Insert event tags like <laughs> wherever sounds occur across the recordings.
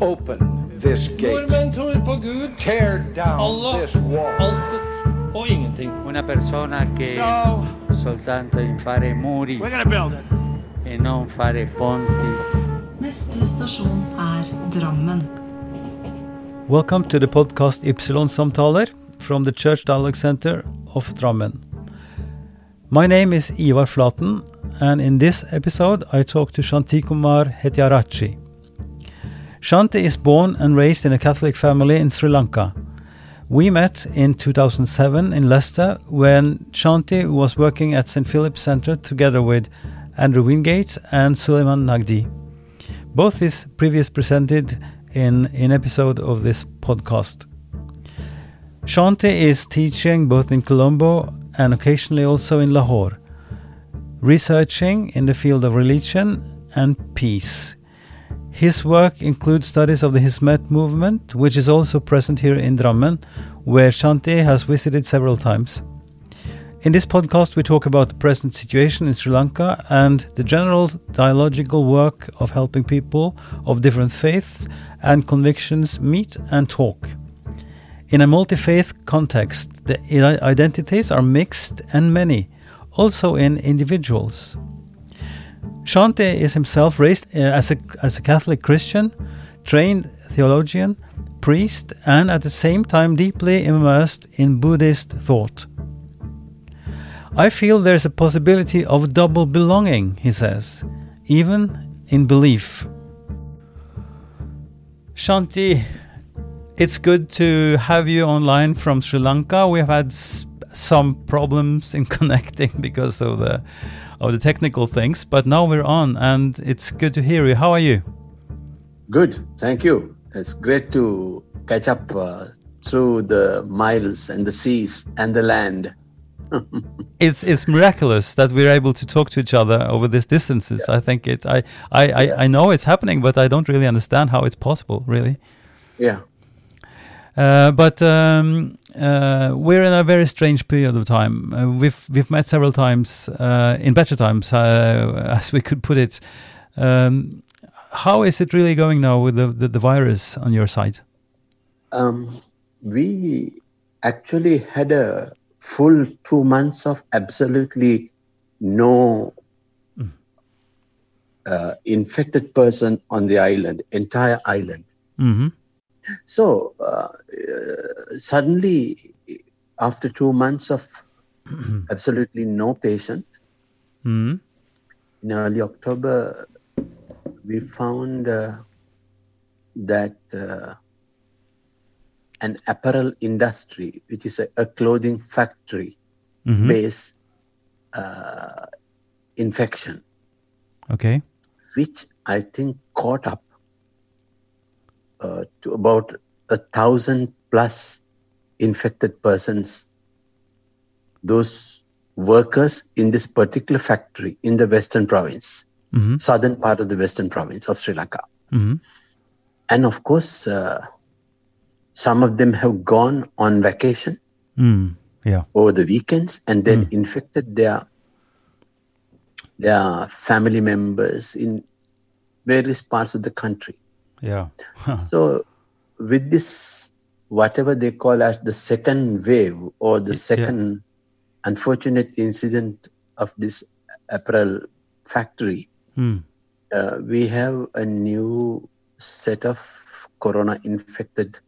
Open this gate. Nordmenn tror på Gud, Tear down Allah, this wall. altet og ingenting. Una persona che So, soltanto in fare muri we're gonna build it. e non fare ponti. Neste stasjon er Drammen. Welcome to the podcast Ypsilon Samtaler from the Church Dialogue Center of Drammen. My name is Ivar Flaten, and in this episode I talk to Shanti Kumar Hettiarachchi. Shanti is born and raised in a Catholic family in Sri Lanka. We met in 2007 in Leicester when Shanti was working at St. Philip's Center together with Andrew Wingate and Suleiman Nagdi. Both is previous presented in an episode of this podcast. Shanti is teaching both in Colombo and occasionally also in Lahore, researching in the field of religion and peace. His work includes studies of the Hizmet movement, which is also present here in Drammen, where Shanti has visited several times. In this podcast, we talk about the present situation in Sri Lanka and the general dialogical work of helping people of different faiths and convictions meet and talk. In a multi faith context, the identities are mixed and many, also in individuals. Shanti is himself raised uh, as a, as a Catholic Christian, trained theologian, priest, and at the same time deeply immersed in Buddhist thought. I feel there's a possibility of double belonging, he says, even in belief. Shanti, it's good to have you online from Sri Lanka. We have had some problems in <laughs> connecting because of the of the technical things, but now we're on, and it's good to hear you. How are you? Good, thank you. It's great to catch up uh, through the miles and the seas and the land. <laughs> It's it's miraculous that we're able to talk to each other over these distances. I think it's I, I, I, I know it's happening, but I don't really understand how it's possible, really. Yeah, Uh, but um, uh, we're in a very strange period of time. Uh, we've we've met several times uh, in better times, uh, <laughs> as we could put it. Um, how is it really going now with the, the, the virus on your side? um, we actually had a full two months of absolutely no uh, infected person on the island, entire island. hmm So uh, uh, suddenly, after two months of <clears throat> absolutely no patient, hmm. in early October, we found uh, that uh, an apparel industry, which is a, a clothing factory hmm based uh, infection, Okay. which I think caught up uh, to about a thousand plus infected persons. Those workers in this particular factory in the western province, hmm southern part of the western province of Sri Lanka. hmm And of course, uh, some of them have gone on vacation Mm. Yeah. over the weekends and then Mm. infected their their family members in various parts of the country. Yeah. <laughs> So, with this, whatever they call as the second wave or the Y- yeah. second unfortunate incident of this apparel factory, Mm. uh, we have a new set of corona infected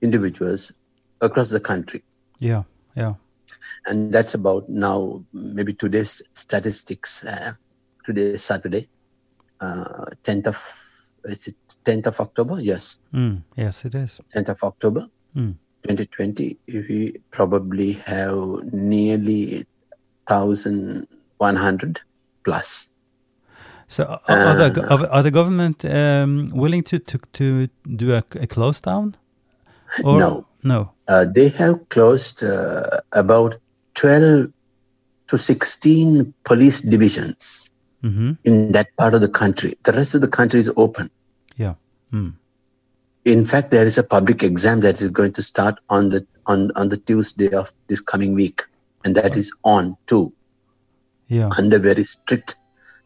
individuals across the country. Yeah. Yeah. And that's about now, maybe today's statistics. Uh, today Saturday, uh, 10th of, is it 10th of October? Yes. Mm. Yes, it is. 10th of October Mm. 2020, we probably have nearly 1,100 plus. So are, are, the, Uh, are, are the government um, willing to, to, to do a, a close down? Or, No. No. Uh, they have closed uh, about 12 to 16 police divisions hmm in that part of the country. The rest of the country is open. Yeah. Mm. In fact, there is a public exam that is going to start on the on, on the Tuesday of this coming week, and that is on too, Yeah. under very strict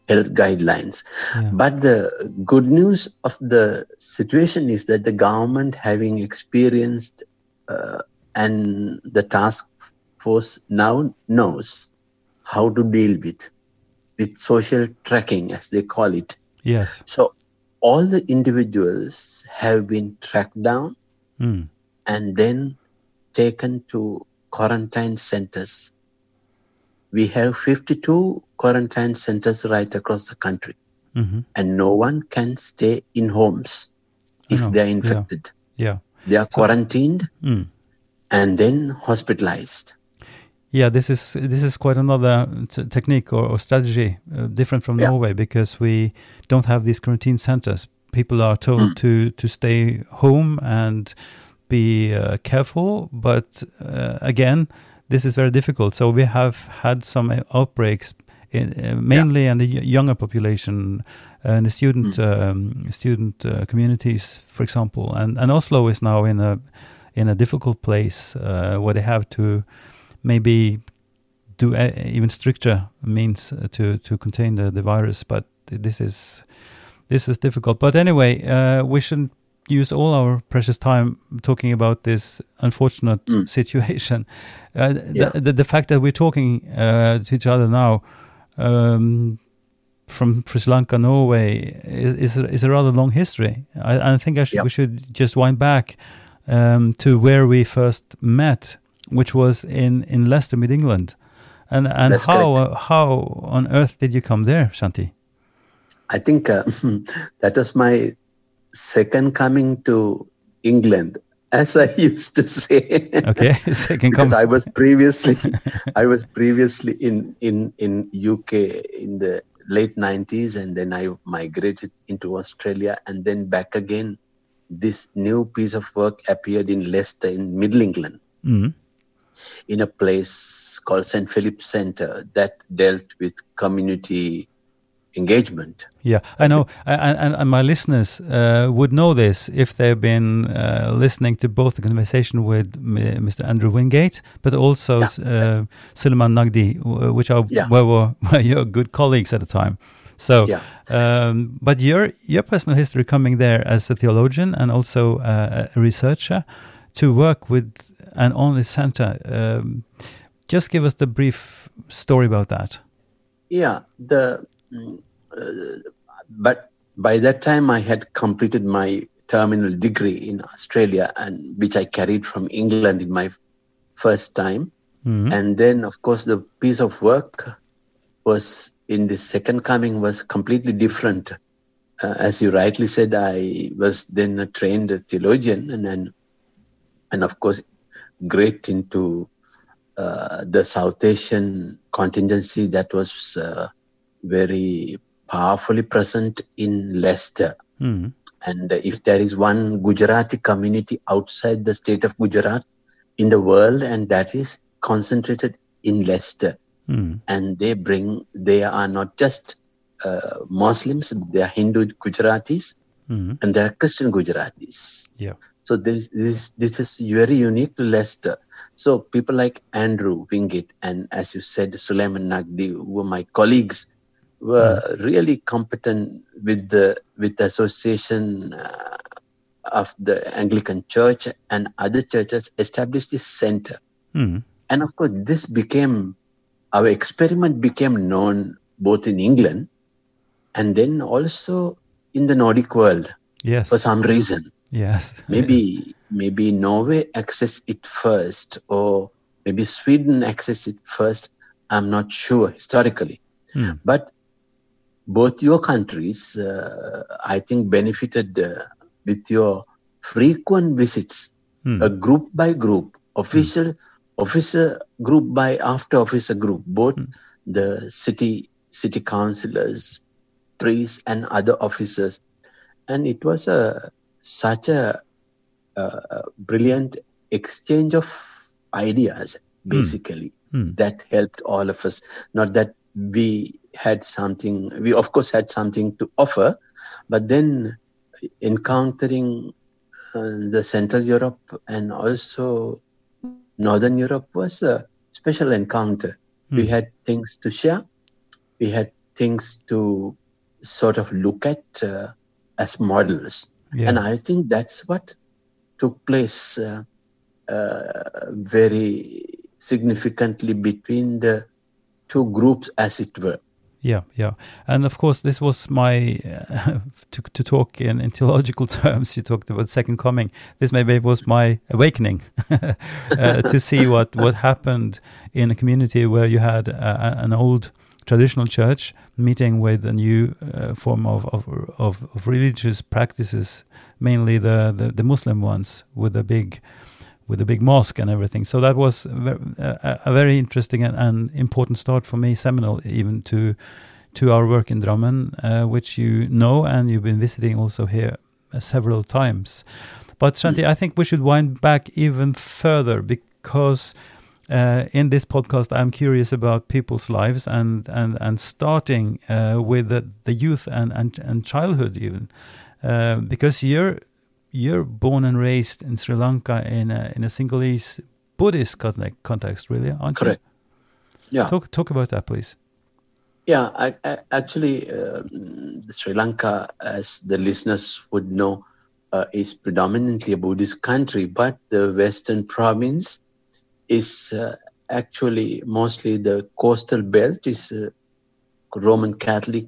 health guidelines. Yeah. But the good news of the situation is that the government, having experienced uh, and the task force now knows how to deal with with social tracking, as they call it. Yes. So all the individuals have been tracked down Mm. and then taken to quarantine centers. We have 52 quarantine centers right across the country, hmm and no one can stay in homes if they are infected. Yeah. They are quarantined Mm. and then hospitalized. Yeah, this is this is quite another t- technique or, or strategy uh, different from Yeah. Norway because we don't have these quarantine centers. People are told Mm. to to stay home and be uh, careful, but uh, again, this is very difficult. So we have had some uh, outbreaks, in, uh, mainly in the younger population, uh, in the student um, student uh, communities, for example. And and Oslo is now in a in a difficult place uh, where they have to maybe do a, even stricter means uh, to to contain the, the virus. But this is this is difficult. But anyway, uh, we shouldn't use all our precious time talking about this unfortunate Mm. <laughs> situation. Uh, Yeah. the, the the fact that we're talking uh, to each other now. Um, from Sri Lanka, Norway, is, is, a, is a rather long history. I, I think I should, we should just wind back um, to where we first met, which was in, in Leicester, Mid England. And and That's how uh, how on earth did you come there, Shanti? I think uh, <laughs> that was my second coming to England, <laughs> as I used to say. Okay, <laughs> second because. I was previously I was previously in in in UK in the late 90s and then I migrated into Australia and then back again this new piece of work appeared in Leicester in Middle England Mm. In a place called St Philip's Centre that dealt with community engagement Yeah, I know, and, and, and my listeners uh, would know this if they've been uh, listening to both the conversation with M- Mr. Andrew Wingate, but also uh, Suleiman Nagdi, which are Yeah. were, were, <laughs> were your good colleagues at the time. So, Yeah. um, but your your personal history coming there as a theologian and also uh, a researcher to work with an only center. Um, just give us the brief story about that. Yeah, the uh, but by that time I had completed my terminal degree in Australia, and which I carried from England in my first time. Mhm. And then, of course, the piece of work was in the second coming was completely different. Uh, as you rightly said, I was then a trained theologian, and then, and of course, great into uh, the South Asian contingency that was uh, very powerfully present in Leicester. Mhm. And if there is one Gujarati community outside the state of Gujarat in the world, and that is concentrated in Leicester, Mhm. and they bring, they are not just uh, Muslims, they are Hindu Gujaratis, Mhm. and they are Christian Gujaratis. Yeah. So this this this is very unique to Leicester. So people like Andrew Wingate and as you said, Suleiman Nagdi, who were my colleagues, were really competent with the with the association uh, of the Anglican Church and other churches established this center. Mhm. And of course, this became our experiment became known both in England and then also in the Nordic world Yes. for some reason Yes. maybe <laughs> maybe norway access it first or maybe sweden access it first i'm not sure historically Hmm. but both your countries uh, i think benefited uh, with your frequent visits Hmm. a group by group official officer group by after officer group both Hmm. the city city councillors priests and other officers and it was a such a, uh brilliant exchange of ideas basically Hmm. that helped all of us not that we had something we of course had something to offer but then encountering uh, the central europe and also northern europe was a special encounter we Hmm. had things to share we had things to sort of look at uh, as models. Yeah. And I think that's what took place uh, uh, very significantly between the two groups, as it were. Yeah, yeah, and of course, this was my uh, <laughs> to to talk in, in theological <laughs> terms. You talked about second coming. This maybe was my awakening <laughs> uh, to see what what happened in a community where you had uh, an old traditional church meeting with a new uh, form of, of of of religious practices, mainly the, the the Muslim ones, with a big with a big mosque and everything. So that was a, a very interesting and, and important start for me, seminal even to to our work in Drammen, uh, which you know and you've been visiting also here uh, several times. But Shanti, I think we should wind back even further because uh, in this podcast I'm curious about people's lives and and and starting uh, with the, the youth and, and and childhood even uh, because you're you're born and raised in Sri Lanka in a in a Sinhalese Buddhist context, really, aren't Correct. you? Yeah. Talk talk about that, please. Yeah, I, I, actually, um, Sri Lanka, as the listeners would know, uh, is predominantly a Buddhist country, but the Western province is uh, actually mostly the coastal belt is uh, Roman Catholic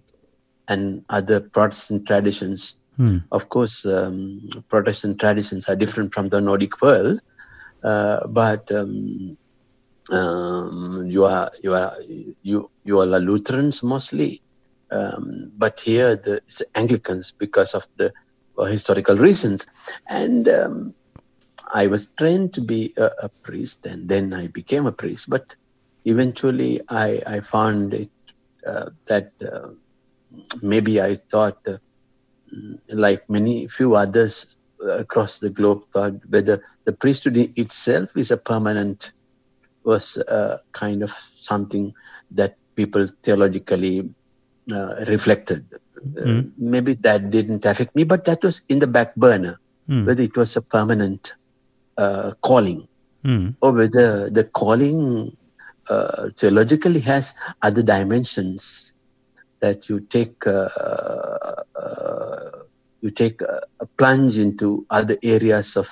and other Protestant traditions. Hmm. Of course, um, Protestant traditions are different from the Nordic world, uh, but um, um, you are you are you you are Lutherans mostly, um, but here the it's Anglicans because of the uh, historical reasons. And um, I was trained to be a, a priest, and then I became a priest. But eventually, I I found it uh, that uh, maybe I thought, uh, like many few others across the globe, thought whether the priesthood itself is a permanent was uh, kind of something that people theologically uh, reflected. Uh, maybe that didn't affect me, but that was in the back burner, Hmm. whether it was a permanent uh, calling Hmm. or whether the calling uh, theologically has other dimensions that you take uh, uh, you take a, a plunge into other areas of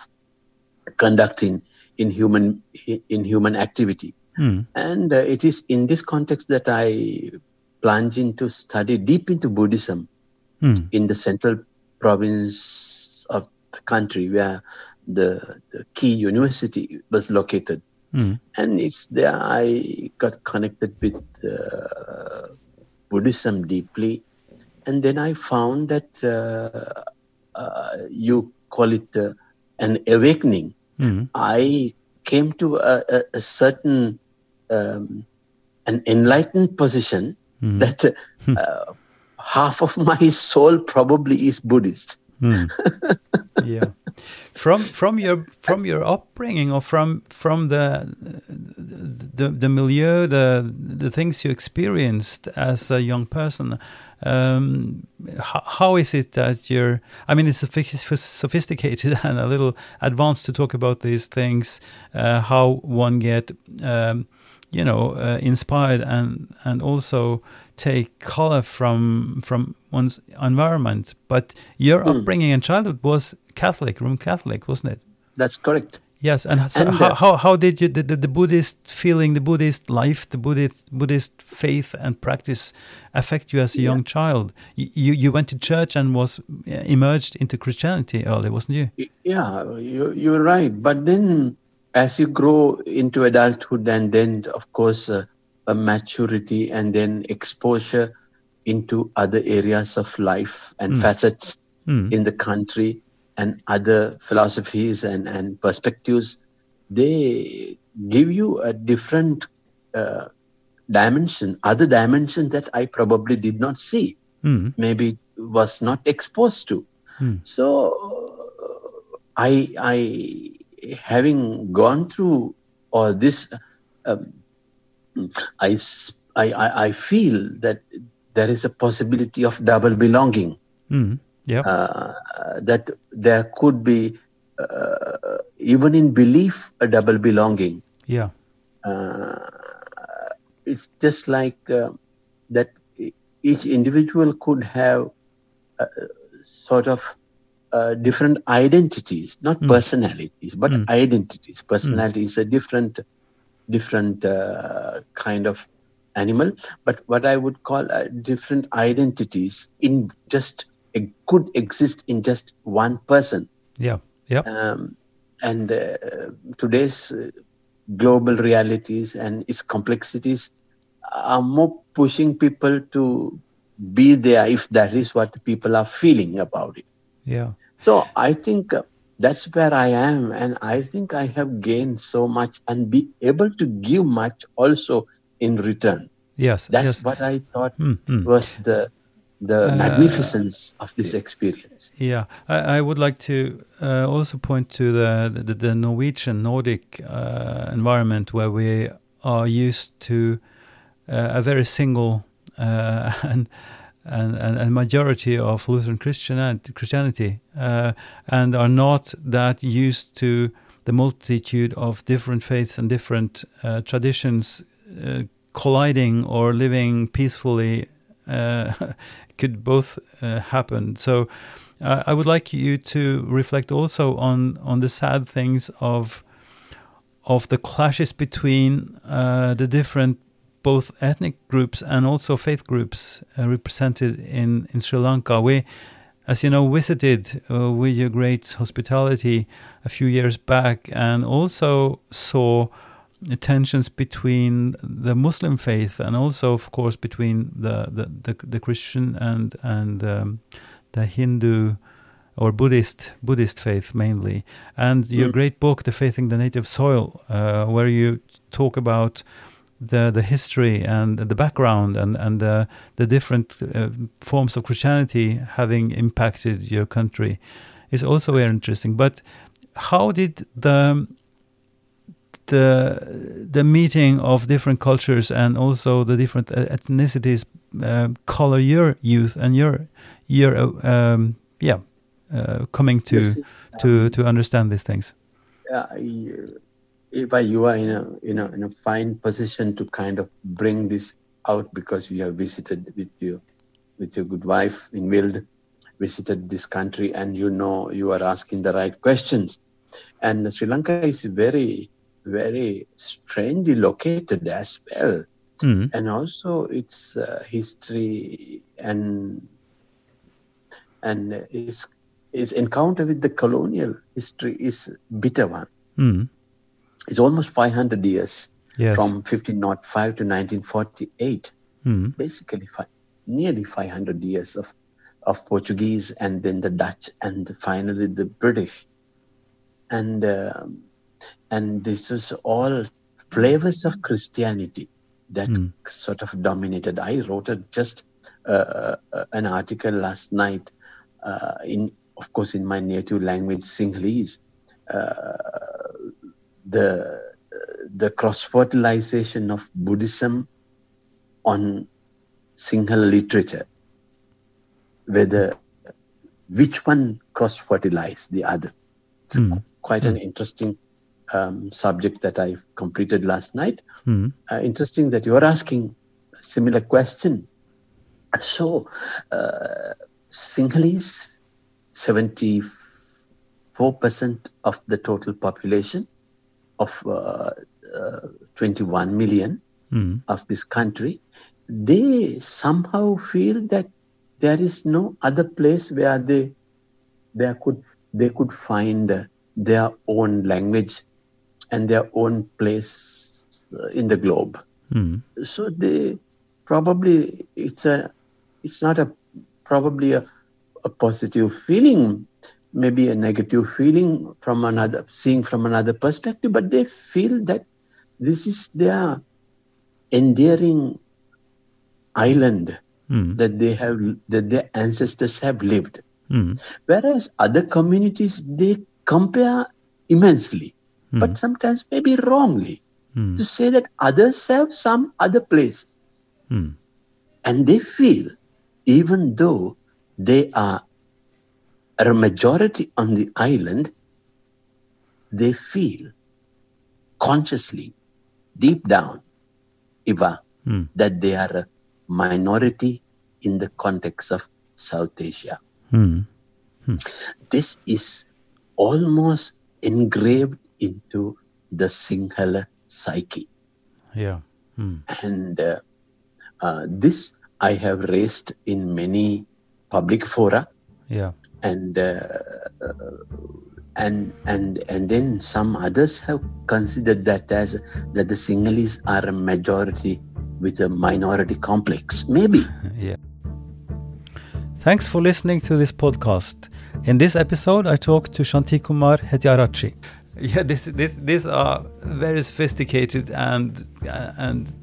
conducting in human in human activity Hmm. and uh, it is in this context that i plunge into study deep into buddhism Hmm. in the central province of the country where the, the key university was located Hmm. and it's there i got connected with uh, buddhism deeply and then i found that uh, uh, you call it uh, an awakening Hmm. I came to a, a, a certain um, an enlightened position Hmm. that uh, half of my soul probably is Buddhist. Hmm. <laughs> yeah. From from your from your upbringing or from from the the the milieu the the things you experienced as a young person, um, how, how is it that you're? I mean, it's sophi- sophisticated <laughs> and a little advanced to talk about these things. Uh, how one get, um, you know, uh, inspired and and also take color from from one's environment. But your upbringing and childhood was Catholic, Roman Catholic, wasn't it? That's correct. Yes, and so And, how, uh, how how did you the, the, the Buddhist feeling, the Buddhist life, the Buddhist Buddhist faith and practice affect you as a young child? You, you went to church and was uh, emerged into Christianity early, wasn't you? Yeah, you, you're right. But then as you grow into adulthood and then, of course, uh, a maturity and then exposure into other areas of life and facets Hmm. in the country and other philosophies and, and perspectives, they give you a different uh, dimension, other dimension that I probably did not see, Hmm. maybe was not exposed to. Hmm. So uh, I, I, having gone through all this, um, I, I, I- feel that there is a possibility of double belonging Hmm. Yeah. uh, that there could be uh, even in belief a double belonging yeah. uh, it's just like uh, that each individual could have uh, sort of uh, different identities, not personalities, but Mm. identities. Personality is a different, different uh, kind of animal, but what I would call uh, different identities in just could exist in just one person. Yeah. Yeah. Um, and uh, today's uh, global realities and its complexities are more pushing people to be there if that is what people are feeling about it. Yeah. So I think uh, that's where I am, and I think I have gained so much and be able to give much also in return. Yes. That's yes. what I thought Mm, mm. was the the Uh, magnificence of this experience. Yeah, I, I would like to uh, also point to the the, the Norwegian Nordic uh, environment where we are used to uh, a very single uh, <laughs> and, and and and majority of Lutheran Christianity, Christianity uh, and are not that used to the multitude of different faiths and different uh, traditions uh, colliding or living peacefully uh, <laughs> could both uh, happen. So I would like you to reflect also on on the sad things of of the clashes between uh, the different both ethnic groups and also faith groups uh, represented in in Sri Lanka. We, as you know, visited uh, with your great hospitality a few years back, and also saw tensions between the Muslim faith and also, of course, between the the, the, the Christian and and um, the Hindu or Buddhist Buddhist faith mainly. And your Mm. great book, The Faith in the Native Soil, uh, where you talk about the the history and the background and and the the different uh, forms of Christianity having impacted your country, is also very interesting. But how did the the the meeting of different cultures and also the different uh, ethnicities uh, color your youth and your your uh, um, yeah uh, coming to Yes, to to understand these things. you- if I- you are in a you know in a fine position to kind of bring this out because you have visited with your with your good wife in Wild, visited this country, and you know you are asking the right questions. And Sri Lanka is very very strangely located as well, Mm. and also its uh, history and and its its encounter with the colonial history is bitter one Mm. it's almost 500 years Yes. from 1505 to 1948 Mm. basically fi- nearly 500 years of of portuguese and then the dutch and finally the british and um, and this was all flavors of christianity that Mm. sort of dominated i wrote a, just uh, uh, an article last night uh, in of course in my native language sinhalese uh, the the cross fertilization of Buddhism on Sinhala literature, whether which one cross fertilize the other. It's Mm. quite an interesting um, subject that I completed last night. Mm. Uh, interesting that you are asking a similar question. So, uh, Sinhalese, 74% of the total population of uh, uh, 21 million Mm. of this country, they somehow feel that there is no other place where they they could they could find uh, their own language and their own place uh, in the globe. Mm. So they probably it's a it's not a probably a, a positive feeling, maybe a negative feeling from another seeing from another perspective, but they feel that this is their endearing island Mm. that they have that their ancestors have lived. Mm. Whereas other communities they compare immensely, Mm. but sometimes maybe wrongly Mm. to say that others have some other place. Mm. And they feel, even though they are a majority on the island, they feel consciously, deep down, Ivar, Mm. that they are a minority in the context of South Asia. Hmm. This is almost engraved into the Sinhala psyche. Yeah. Hmm. And uh, uh, this I have raised in many public fora Yeah. and uh, uh, and and and then some others have considered that as that the Sinhalese are a majority with a minority complex. Maybe <laughs> Yeah. Thanks for listening to this podcast. In this episode, I talked to Shanti Kumar Hettiarachchi. <laughs> Yeah, this this these are very sophisticated and uh, and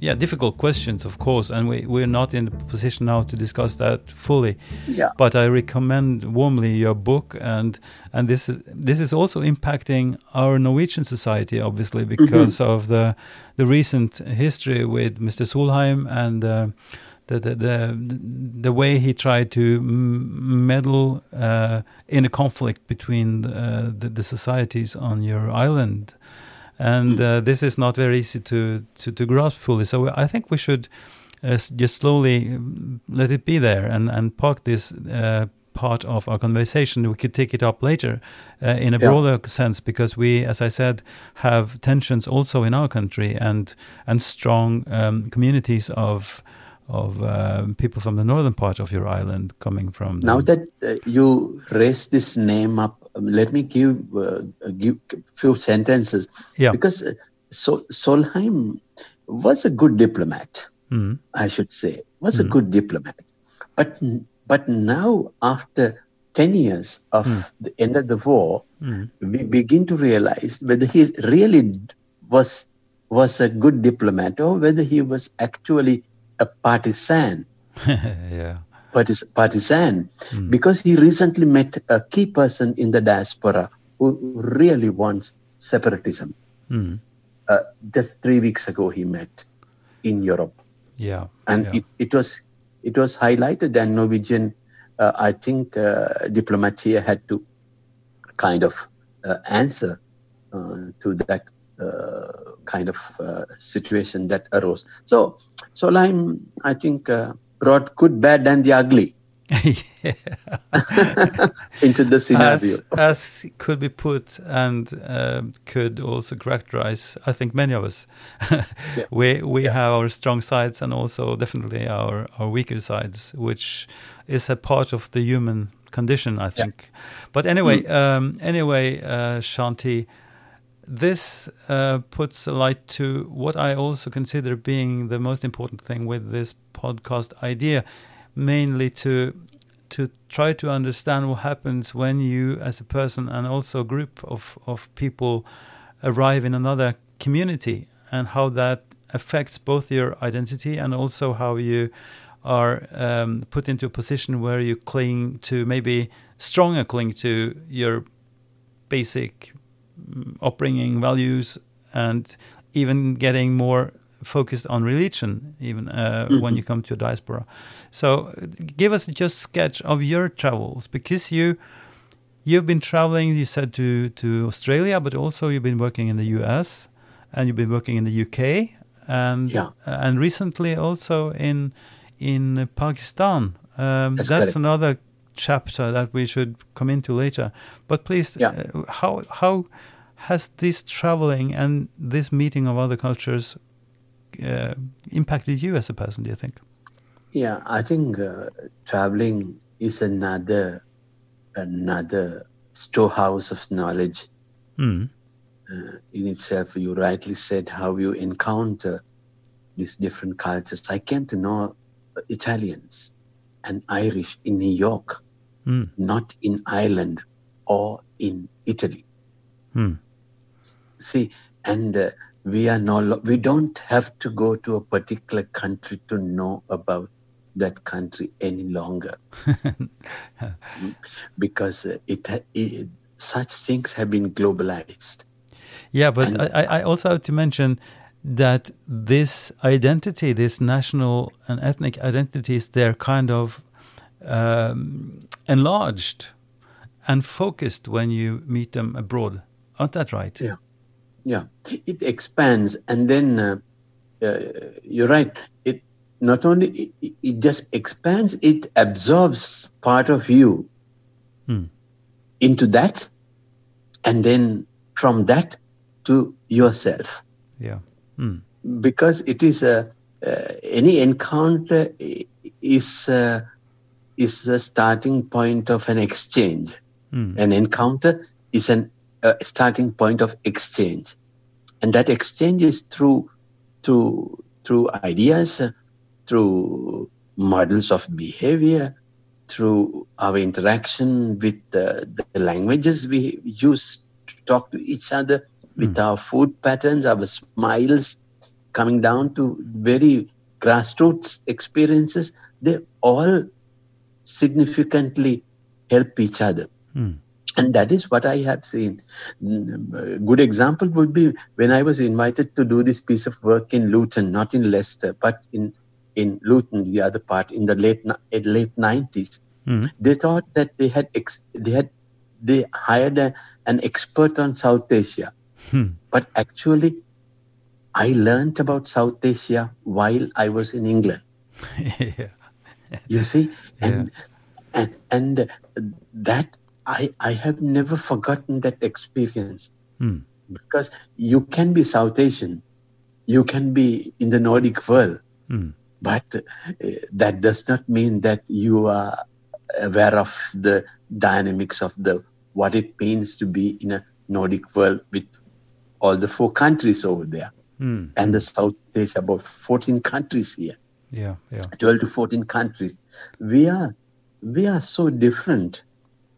yeah difficult questions, of course, and we we're not in the position now to discuss that fully. yeah. But I recommend warmly your book, and and this is this is also impacting our Norwegian society, obviously, because of the the recent history with Mr. Solheim and uh, the, the the the way he tried to m- meddle uh, in a conflict between uh, the, the societies on your island. And uh, this is not very easy to, to, to grasp fully. So I think we should uh, just slowly mm, let it be there and, and park this uh, part of our conversation. We could take it up later uh, in a Yeah. broader sense because we, as I said, have tensions also in our country and and strong um, communities of of um, people from the northern part of your island coming from. the- Now that uh, you raise this name up, um, let me give uh, give few sentences Yeah. because uh, Sol- Solheim was a good diplomat. Mm, I should say, was a good diplomat. But but now, after ten years of the end of the war, mm, we begin to realize whether he really was was a good diplomat or whether he was actually a partisan <laughs> yeah. partis- partisan because he recently met a key person in the diaspora who really wants separatism. Mm, Uh, just three weeks ago, he met in Europe yeah. and yeah. it, it was it was highlighted and norwegian uh, i think uh, diplomatia had to kind of uh, answer uh, to that kind of uh, situation that arose. So Solheim, i think uh, brought good bad and the ugly <laughs> into the scenario. as, as could be put and um could also characterize i think many of us. <laughs> We we have our strong sides and also definitely our our weaker sides which is a part of the human condition i think. But anyway um anyway uh shanti this uh, puts a light to what I also consider being the most important thing with this podcast idea, mainly to to try to understand what happens when you, as a person and also a group of, of people, arrive in another community and how that affects both your identity and also how you are um, put into a position where you cling to maybe stronger cling to your basic upbringing values and even getting more focused on religion even uh, when you come to a diaspora. So uh, give us just sketch of your travels because you you've been traveling you said to to australia but also you've been working in the us and you've been working in the uk and Yeah. and recently also in in pakistan. Um, That's that's another chapter that we should come into later. But please Yeah. uh, how how has this traveling and this meeting of other cultures uh, impacted you as a person do you think Yeah, I think uh, traveling is another another storehouse of knowledge Hmm. uh, in itself. You rightly said how you encounter these different cultures. I came to know Italians and Irish in New York, Hmm. not in Ireland or in Italy. Hmm. See, and uh, we are no, lo- we don't have to go to a particular country to know about that country any longer, <laughs> because uh, it, ha- it such things have been globalized. Yeah, but And- I, I also have to mention that this identity, this national and ethnic identities, they're kind of um, enlarged and focused when you meet them abroad. Aren't that right? Yeah. Yeah, it expands, and then uh, uh, you're right. It not only it, it just expands, it absorbs part of you Hmm. into that, and then from that to yourself Yeah. Mm. because it is a uh, any encounter is uh, is the starting point of an exchange. Mm. An encounter is an uh, starting point of exchange, and that exchange is through through through ideas, uh, through models of behavior, through our interaction with the, the languages we use to talk to each other, with our food patterns, our smiles, coming down to very grassroots experiences, they all significantly help each other. Mm. And that is what I have seen. Mm, A good example would be when I was invited to do this piece of work in Luton, not in Leicester, but in, in Luton, the other part, in the late eh, late 90s. Mm. They thought that they had ex- they had they hired a, an expert on South Asia, Hmm. but actually, I learned about South Asia while I was in England. <laughs> yeah. You see, and and and uh, that I I have never forgotten that experience Mm. because you can be South Asian, you can be in the Nordic world, Mm. but uh, that does not mean that you are aware of the dynamics of the what it means to be in a Nordic world with all the four countries over there Mm. and the South Asia, about 14 countries here. Yeah. Yeah. 12 to 14 countries we are we are so different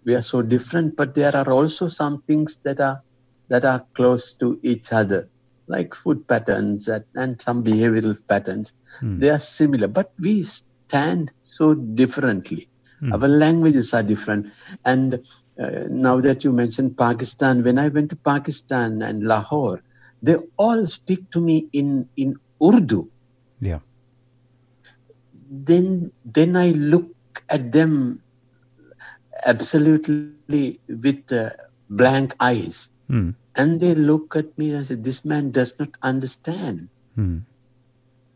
we are so different but there are also some things that are that are close to each other like food patterns and, and some behavioral patterns Hmm. they are similar but we stand so differently Hmm. our languages are different and uh, now that you mentioned pakistan when i went to pakistan and lahore they all speak to me in in urdu Yeah. then then I look at them absolutely with uh, blank eyes, Mm. and they look at me and say, "This man does not understand. Mm.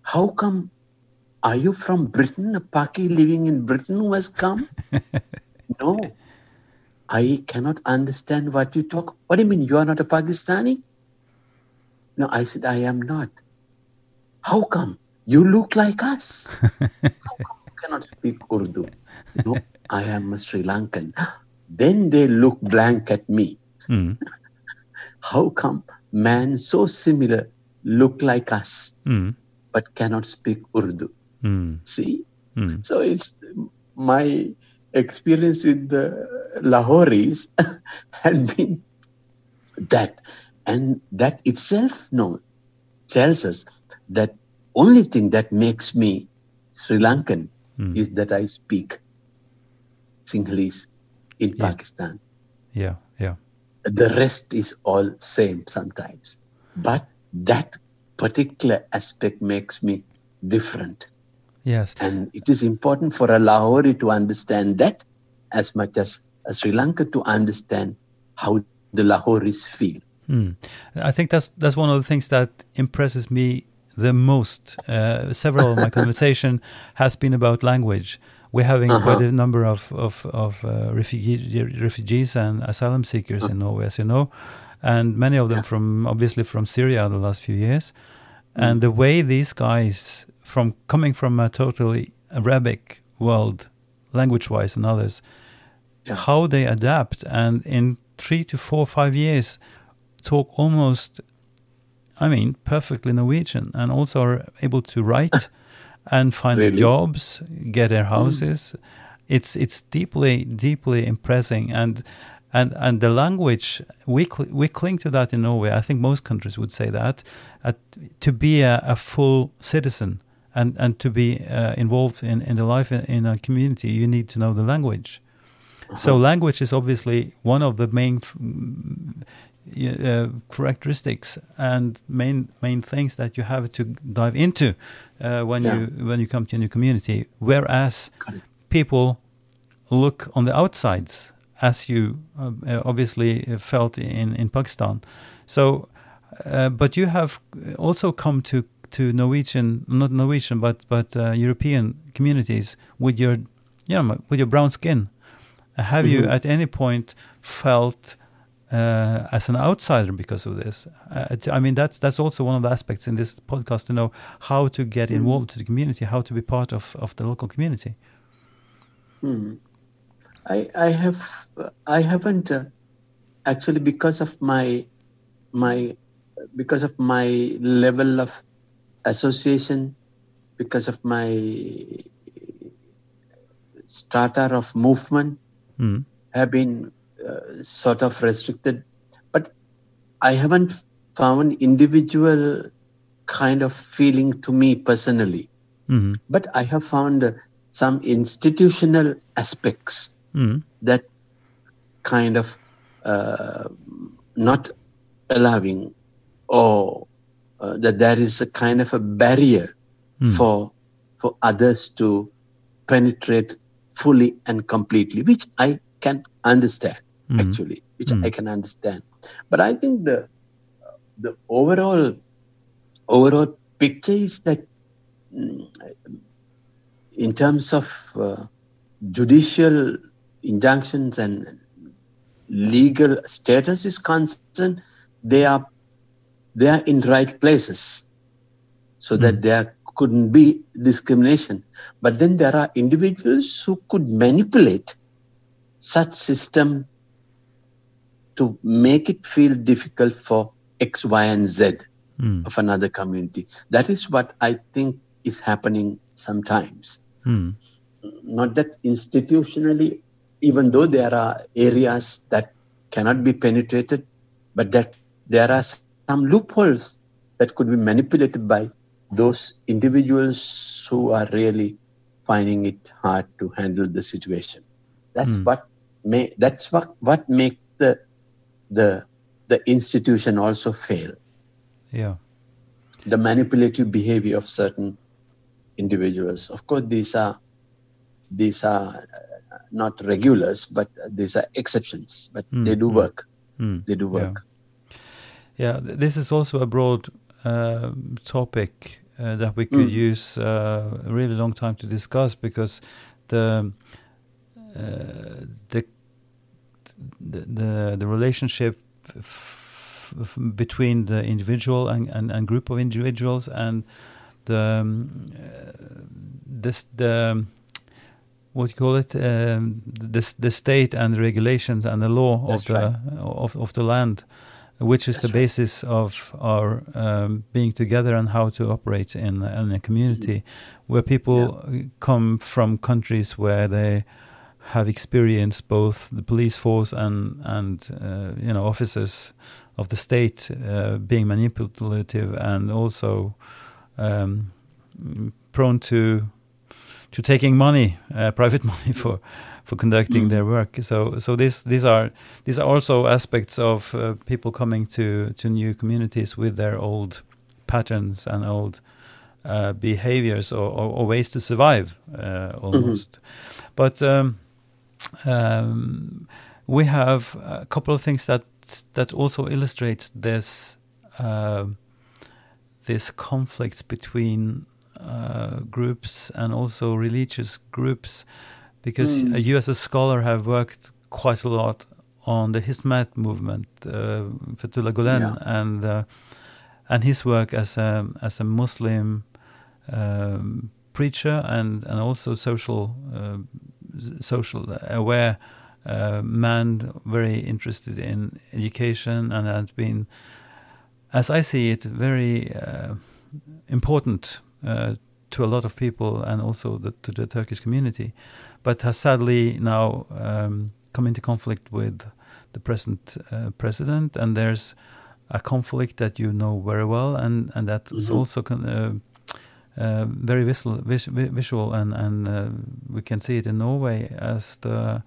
How come? Are you from Britain? A Paki living in Britain who has come? <laughs> no, I cannot understand what you talk. What do you mean? You are not a Pakistani? No, I said I am not. How come? You look like us. <laughs> How come you cannot speak Urdu? No, I am a Sri Lankan. Then they look blank at me. Mm. How come man so similar look like us Mm. but cannot speak Urdu? Mm. See? Mm. So it's my experience with the Lahoris <laughs> had been that. And that itself no, tells us that only thing that makes me Sri Lankan Mm. is that I speak Sinhalese in Yeah. Pakistan. Yeah. Yeah. The rest is all same sometimes. But that particular aspect makes me different. Yes. And it is important for a Lahori to understand that as much as a Sri Lanka to understand how the Lahoris feel. Mm. I think that's that's one of the things that impresses me the most. Uh, several of my <laughs> conversation has been about language. We're having Uh-huh. quite a number of of, of uh, refugee, refugees and asylum seekers in Norway, as you know, and many of them Yeah. from obviously from Syria the last few years. And the way these guys, from coming from a totally Arabic world, language-wise and others, Yeah. how they adapt and in three to four five years talk almost i mean perfectly norwegian and also are able to write <laughs> and find Really? jobs get their houses. It's it's deeply deeply impressing. And and and the language we cl- we cling to that in norway. I think most countries would say that uh, to be a, a full citizen and and to be uh, involved in in the life in, in a community you need to know the language. So language is obviously one of the main f- mm, uh, characteristics and main main things that you have to dive into uh, when Yeah. you when you come to a new community. Whereas people look on the outsides, as you uh, uh, obviously felt in in Pakistan. So, uh, but you have also come to to Norwegian, not Norwegian, but but uh, European communities with your, you know, with your brown skin. Have you Mhm. at any point felt uh, as an outsider because of this? Uh, I mean, that's that's also one of the aspects in this podcast to know how to get involved to the community, how to be part of of the local community. Hmm. I I have I haven't uh, actually because of my my because of my level of association because of my starter of movement Mm. have been uh, sort of restricted but I haven't found individual kind of feeling to me personally hmm but I have found uh, some institutional aspects Mm. that kind of uh, not allowing or uh, that there is a kind of a barrier Mm. for for others to penetrate fully and completely which i can understand Mhm. actually which Mm. i can understand but i think the the overall overall picture is that mm, in terms of uh, judicial injunctions and legal status is concerned, they are they are in right places, so that Mm. there couldn't be discrimination. But then there are individuals who could manipulate such system to make it feel difficult for X, Y, and Z Mm. of another community. That is what I think is happening sometimes. Mm. Not that institutionally, even though there are areas that cannot be penetrated, but that there are some loopholes that could be manipulated by those individuals who are really finding it hard to handle the situation. That's Hmm. what may that's what what make the the the institution also fail Yeah. the manipulative behavior of certain individuals. Of course, these are these are uh, not regulars, but these are exceptions. But Mm, they do mm. work. Mm. They do work. Yeah, th- this is also a broad uh, topic uh, that we could Mm. use uh, a really long time to discuss because the uh, the the the, the relationship f- f- between the individual and, and, and group of individuals and the um, uh, this the what you call it um, the the state and the regulations and the law That's of the of, of the land which is That's the right. basis of our um, being together and how to operate in, in a community where people uh, come from countries where they have experienced both the police force and and uh, you know officers of the state uh, being manipulative and also um, mm, prone to to taking money, uh, <laughs> private money for for conducting their work. So so this these are these are also aspects of uh, people coming to to new communities with their old patterns and old uh, behaviors or, or, or ways to survive uh, almost. But um, um, we have a couple of things that that also illustrates this uh, this conflicts between uh, groups and also religious groups, because Mm. you as a scholar have worked quite a lot on the Hizmet movement, uh, Fethullah Gulen, Yeah. and uh, and his work as a as a Muslim um, preacher and and also social uh, social aware uh, man, very interested in education and has been, as I see it, very uh, important uh, to a lot of people and also the, to the Turkish community, but has sadly now um, come into conflict with the present uh, president, and there's a conflict that you know very well, and and that is Mhm. also con- uh, very visual, vis- visual, and and uh, we can see it in Norway as the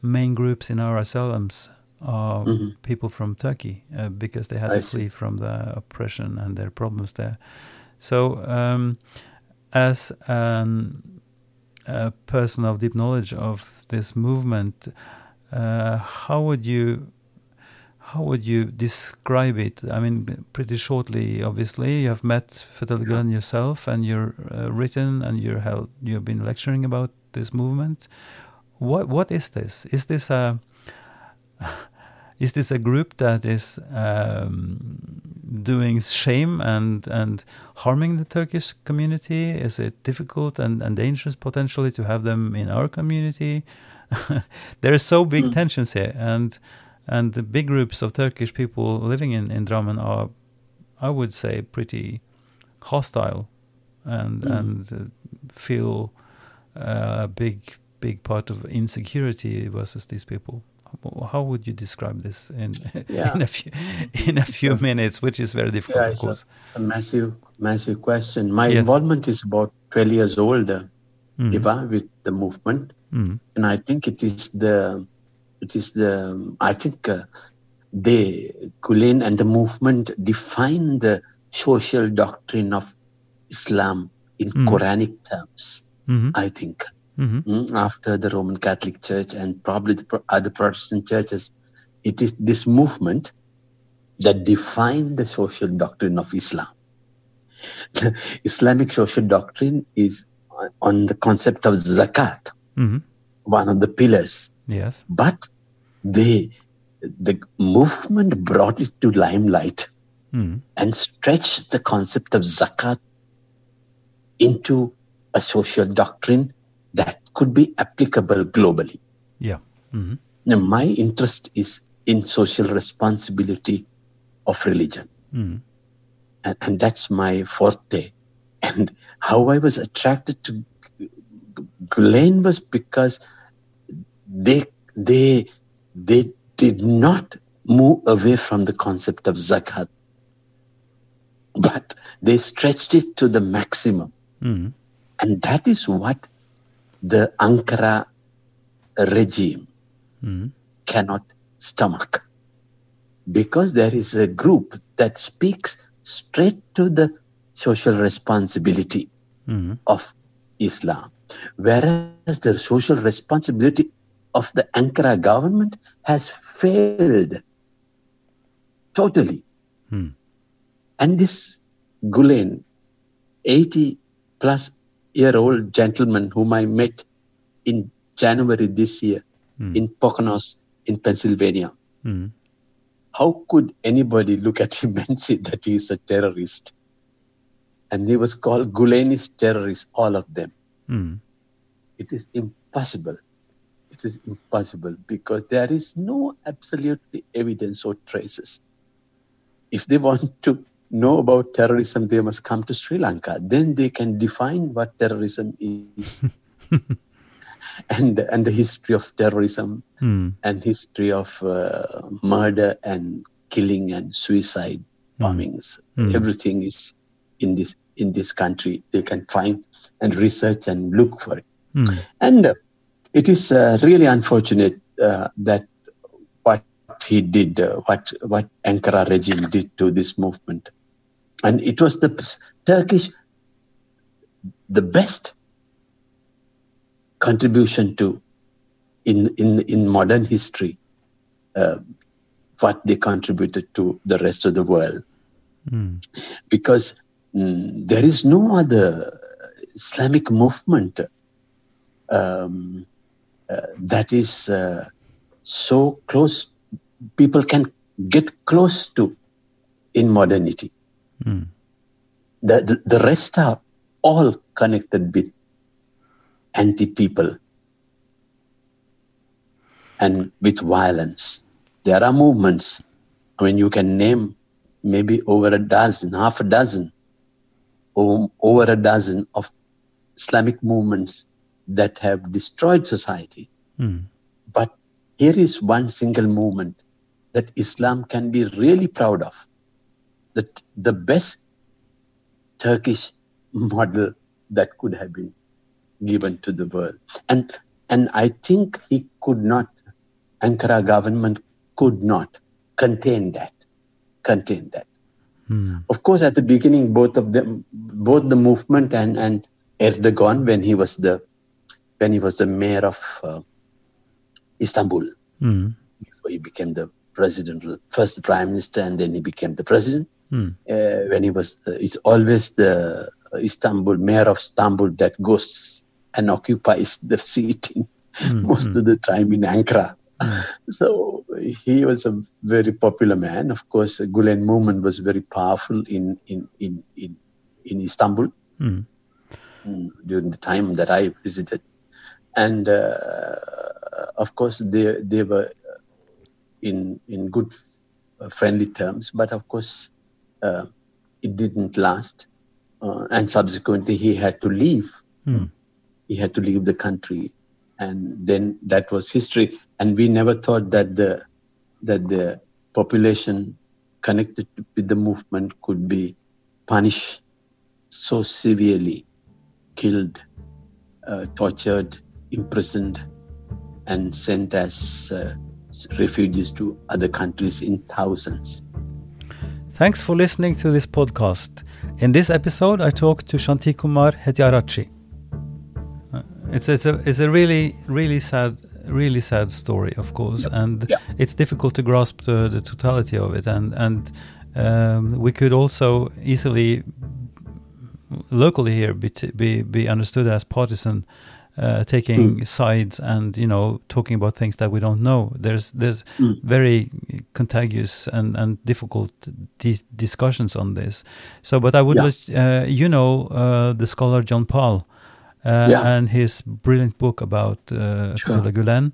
main groups in our asylums are Mhm. people from Turkey uh, because they had I to see. flee from the oppression and their problems there. So, um, as an, a person of deep knowledge of this movement, uh, how would you how would you describe it? I mean, pretty shortly. Obviously, you have met Fethullah Gulen yourself, and you're uh, written, and you're held, you've been lecturing about this movement. What what is this? Is this a <laughs> is this a group that is um, doing shame and and harming the Turkish community? Is it difficult and, and dangerous potentially to have them in our community? <laughs> there are so big tensions here, and and the big groups of Turkish people living in in Drammen are, I would say, pretty hostile, and and uh, feel uh, a big big part of insecurity versus these people. How would you describe this in <laughs> Yeah. in a few in a few minutes, which is very difficult, Yeah, of it's a, course. a massive, massive question. My Yes. involvement is about 12 years old, uh, Mm. Ivar, with the movement, Mm. and I think it is the, it is the, I think uh, they, Gulen and the movement define the social doctrine of Islam in Mm. Quranic terms. Mhm. I think Mhm. Mm, after the Roman Catholic Church and probably the other Protestant churches, it is this movement that define the social doctrine of Islam. The Islamic social doctrine is on- the concept of zakat, Mhm. one of the pillars, Yes. but they, the movement brought it to limelight Mm. and stretched the concept of zakat into a social doctrine that could be applicable globally. Yeah. Mm-hmm. Now, my interest is in social responsibility of religion, Mm. and, and that's my forte. And how I was attracted to Gulen was because they they they did not move away from the concept of zakat, but they stretched it to the maximum. Mm. And that is what the Ankara regime Mm. cannot stomach. Because there is a group that speaks straight to the social responsibility Mm. of Islam. Whereas the social responsibility of the Ankara government has failed totally. Mm. And this Gulen, 80 plus year old gentleman whom I met in January this year Mm. in Poconos in Pennsylvania, Mm. how could anybody look at him <laughs> and say that he is a terrorist? And he was called Gulenist terrorists, all of them. Mm. It is impossible. It is impossible because there is no absolutely evidence or traces. If they want to know about terrorism, they must come to Sri Lanka. Then they can define what terrorism is <laughs> and, and the history of terrorism Mm. and history of uh, murder and killing and suicide bombings. Mm. Everything is in this in this country. They can find and research and look for it. Mm. And uh, it is uh, really unfortunate uh, that what he did, uh, what what Ankara regime did to this movement, and it was the Turkish the best contribution to in in in modern history uh, what they contributed to the rest of the world Mm. because mm, there is no other Islamic movement um, that is uh, so close, people can get close to in modernity. Mm. The, the, the rest are all connected with anti people and with violence. There are movements, I mean, you can name maybe over a dozen, half a dozen, over a dozen of Islamic movements that have destroyed society. Mm. But here is one single movement that Islam can be really proud of. That the best Turkish model that could have been given to the world. And and I think he could not, Ankara government could not contain that. Contain that. Mm. Of course, at the beginning, both of them, both the movement and, and Erdogan, when he was the when he was the mayor of uh, Istanbul, Mm. he became the president, first the prime minister, and then he became the president. Uh, when he was, the, it's always the Istanbul mayor of Istanbul that goes and occupies the <laughs> seat in most of the time in Ankara. <laughs> So he was a very popular man. Of course, the Gulen movement was very powerful in in in in, in Istanbul mm, during the time that I visited, and uh, of course they they were in in good uh, friendly terms. But of course, uh, it didn't last, uh, and subsequently he had to leave. He had to leave the country, and then that was history. And we never thought that the that the population connected with the movement could be punished so severely, killed, uh, tortured, imprisoned, and sent as uh, refugees to other countries in thousands. Thanks for listening to this podcast. In this episode, I talked to Shanti Kumar Hettiarachchi. Uh, It's, it's a it's a really really sad really sad story, of course, and Yeah. it's difficult to grasp the, the totality of it. And and um, we could also easily locally here be t- be be understood as partisan, uh, taking sides and you know talking about things that we don't know. There's there's very contagious and and difficult di- discussions on this. So, but I would Yeah. let uh, you know uh, the scholar Jon Pahl. Uh, Yeah. and his brilliant book about uh, Sure. Gulen.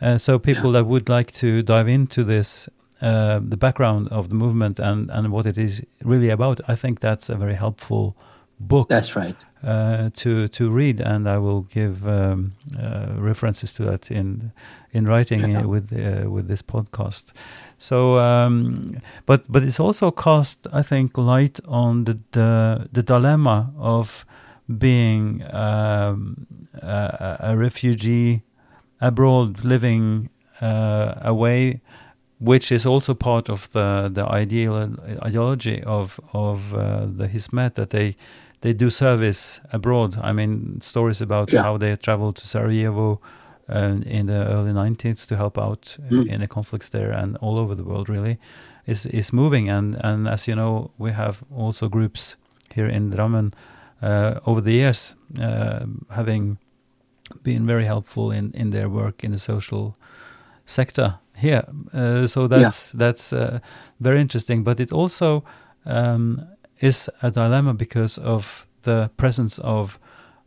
Uh, so people that would like to dive into this, uh, the background of the movement and, and what it is really about, I think that's a very helpful book That's right. uh, to to read, and I will give um, uh, references to that in in writing Yeah. with uh, with this podcast. So, um, but but it's also cast, I think, light on the the, the dilemma of being um, a, a refugee abroad, living uh, away, which is also part of the the ideal ideology of of uh, the Hizmet that they they do service abroad. I mean, stories about Yeah. how they traveled to Sarajevo uh, in the early 90s to help out Mm. in the conflicts there and all over the world. Really, is is moving. And and as you know, we have also groups here in Drammen uh, over the years uh, having been very helpful in in their work in the social sector here. Uh, so that's that's uh, very interesting. But it also um, is a dilemma because of the presence of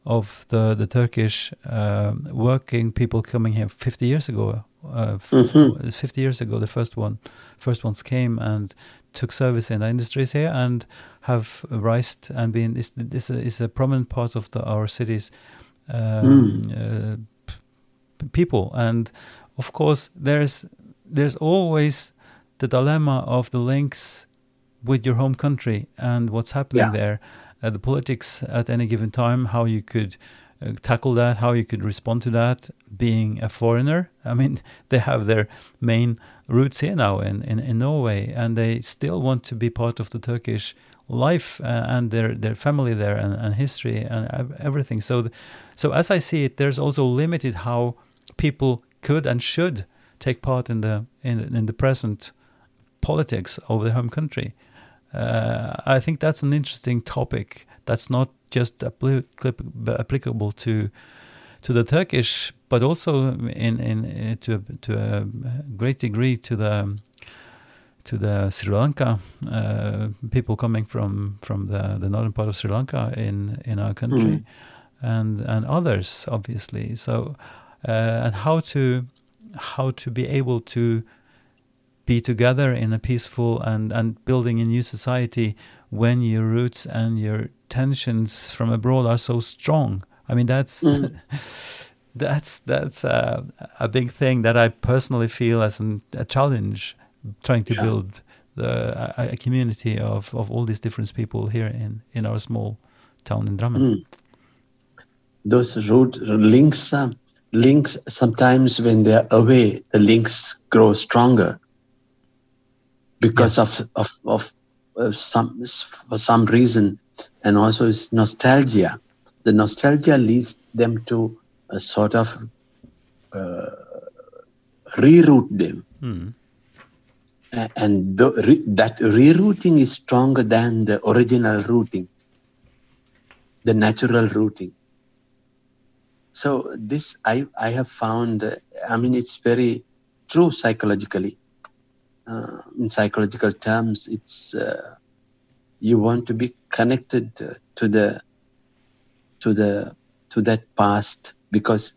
of the the Turkish um working people coming here 50 years ago. Uh, Mhm. 50 years ago, the first one, first ones came and took service in the industries here and have rised and been This is a, is a prominent part of the, our cities um, uh, p- people and of course there's there's always the dilemma of the links with your home country and what's happening Yeah. there uh, the politics at any given time how you could uh, tackle that how you could respond to that being a foreigner. I mean <laughs> they have their main roots here now in, in, in norway and they still want to be part of the turkish life uh, and their their family there and, and history and everything. So so as i see it there's also limited how people could and should take part in the in, in the present politics of their home country uh, I think that's an interesting topic. That's not just appli- applicable to to the Turkish, but also in in uh, to a, to a great degree to the to the Sri Lanka uh, people coming from from the, the northern part of Sri Lanka in in our country, and and others obviously. So uh, and how to how to be able to be together in a peaceful and, and building a new society when your roots and your tensions from abroad are so strong. I mean, that's <laughs> that's that's a, a big thing that I personally feel as an, a challenge, trying to Yeah. build the, a, a community of, of all these different people here in, in our small town in Drammen. Those root links, uh, links sometimes when they're away, the links grow stronger because of of of uh, some for some reason, and also it's nostalgia. The nostalgia leads them to a sort of uh, reroute them A- and the, re, that rerouting is stronger than the original routing, the natural routing. So this I I have found. uh, I mean, it's very true psychologically. Uh, in psychological terms, it's uh, you want to be connected to the to the to that past because